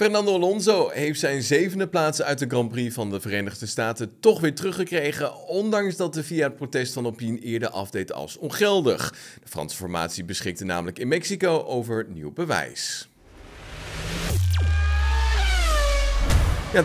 Fernando Alonso heeft zijn zevende plaats uit de Grand Prix van de Verenigde Staten toch weer teruggekregen, ondanks dat de VIA het protest van Alpine eerder afdeed als ongeldig. De Franse formatie beschikte namelijk in Mexico over nieuw bewijs.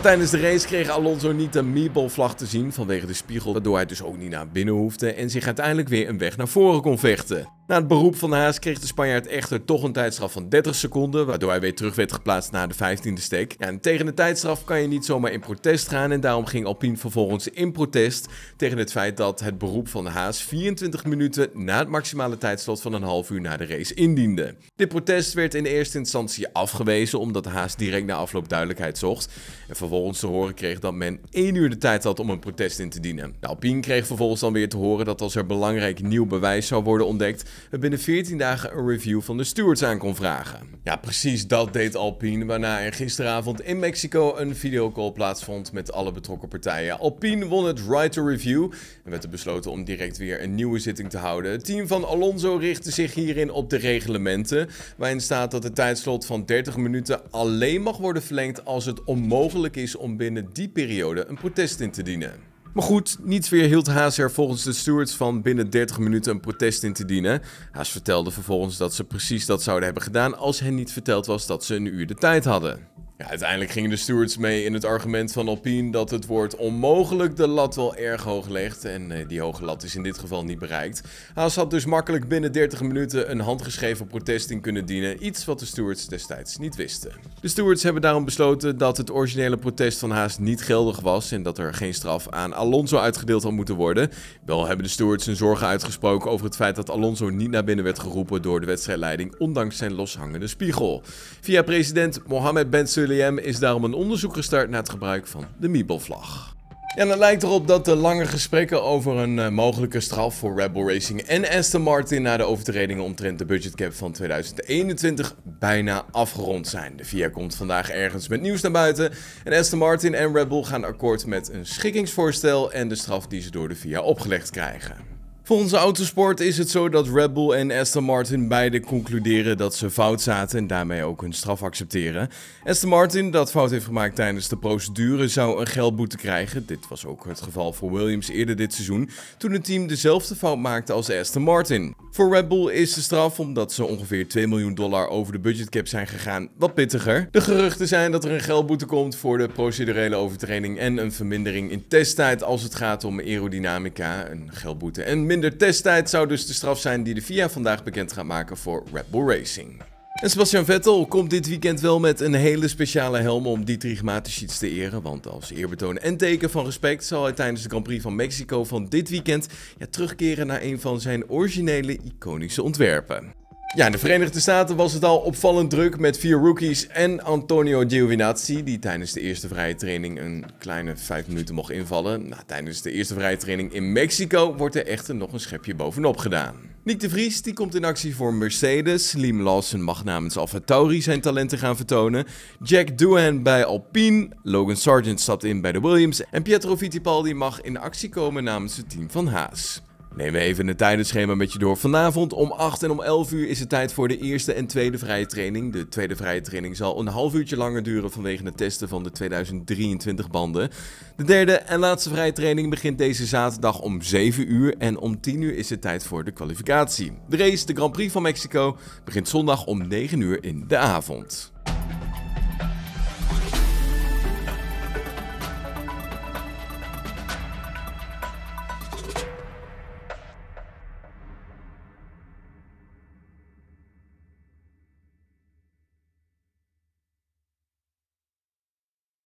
Tijdens de race kreeg Alonso niet de meatball-vlag te zien vanwege de spiegel, waardoor hij dus ook niet naar binnen hoefde en zich uiteindelijk weer een weg naar voren kon vechten. Na het beroep van de Haas kreeg de Spanjaard echter toch een tijdstraf van 30 seconden, waardoor hij weer terug werd geplaatst naar de 15e steek. Ja, en tegen de tijdstraf kan je niet zomaar in protest gaan en daarom ging Alpine vervolgens in protest tegen het feit dat het beroep van de Haas 24 minuten na het maximale tijdslot van een half uur na de race indiende. Dit protest werd in eerste instantie afgewezen omdat Haas direct na afloop duidelijkheid zocht en vervolgens te horen kreeg dat men 1 uur de tijd had om een protest in te dienen. Alpine kreeg vervolgens dan weer te horen dat als er belangrijk nieuw bewijs zou worden ontdekt, binnen 14 dagen een review van de stewards aan kon vragen. Ja, precies dat deed Alpine, waarna er gisteravond in Mexico een videocall plaatsvond met alle betrokken partijen. Alpine won het right to review en werd er besloten om direct weer een nieuwe zitting te houden. Het team van Alonso richtte zich hierin op de reglementen, waarin staat dat het tijdslot van 30 minuten alleen mag worden verlengd als het onmogelijk is om binnen die periode een protest in te dienen. Maar goed, niets weerhield Haas er volgens de stewards van binnen 30 minuten een protest in te dienen. Haas vertelde vervolgens dat ze precies dat zouden hebben gedaan als hen niet verteld was dat ze een uur de tijd hadden. Ja, uiteindelijk gingen de stewards mee in het argument van Alpine dat het woord onmogelijk de lat wel erg hoog legt. En eh, die hoge lat is in dit geval niet bereikt. Haas had dus makkelijk binnen 30 minuten een handgeschreven protest in kunnen dienen. Iets wat de stewards destijds niet wisten. De stewards hebben daarom besloten dat het originele protest van Haas niet geldig was. En dat er geen straf aan Alonso uitgedeeld had moeten worden. Wel hebben de stewards hun zorgen uitgesproken over het feit dat Alonso niet naar binnen werd geroepen door de wedstrijdleiding. Ondanks zijn loshangende spiegel. Via president Mohammed Ben Is daarom een onderzoek gestart naar het gebruik van de Meeple-vlag. En het lijkt erop dat de lange gesprekken over een uh, mogelijke straf voor Red Bull Racing en Aston Martin na de overtredingen omtrent de budgetcap van 2021 bijna afgerond zijn. De VIA komt vandaag ergens met nieuws naar buiten en Aston Martin en Red Bull gaan akkoord met een schikkingsvoorstel en de straf die ze door de VIA opgelegd krijgen. Volgens Autosport is het zo dat Red Bull en Aston Martin beide concluderen dat ze fout zaten en daarmee ook hun straf accepteren. Aston Martin, dat fout heeft gemaakt tijdens de procedure, zou een geldboete krijgen. Dit was ook het geval voor Williams eerder dit seizoen, toen het team dezelfde fout maakte als Aston Martin. Voor Red Bull is de straf, omdat ze ongeveer 2 miljoen dollar over de budgetcap zijn gegaan, wat pittiger. De geruchten zijn dat er een geldboete komt voor de procedurele overtreding en een vermindering in testtijd als het gaat om aerodynamica, een geldboete en minder testtijd zou dus de straf zijn die de FIA vandaag bekend gaat maken voor Red Bull Racing. En Sebastian Vettel komt dit weekend wel met een hele speciale helm om Dietrich Mateschitz te eren. Want als eerbetoon en teken van respect zal hij tijdens de Grand Prix van Mexico van dit weekend ja, terugkeren naar een van zijn originele iconische ontwerpen. Ja, in de Verenigde Staten was het al opvallend druk met vier rookies en Antonio Giovinazzi, die tijdens de eerste vrije training een kleine vijf minuten mocht invallen. Nou, tijdens de eerste vrije training in Mexico wordt er echter nog een schepje bovenop gedaan. Nick de Vries die komt in actie voor Mercedes. Liam Lawson mag namens AlphaTauri zijn talenten gaan vertonen. Jack Doohan bij Alpine. Logan Sargent stapt in bij de Williams. En Pietro Fittipaldi mag in actie komen namens het team van Haas. Neem even het tijdenschema met je door. Vanavond om 8 en om 11 uur is het tijd voor de eerste en tweede vrije training. De tweede vrije training zal een half uurtje langer duren vanwege het testen van de 2023 banden. De derde en laatste vrije training begint deze zaterdag om 7 uur en om 10 uur is het tijd voor de kwalificatie. De race, de Grand Prix van Mexico, begint zondag om 9 uur in de avond.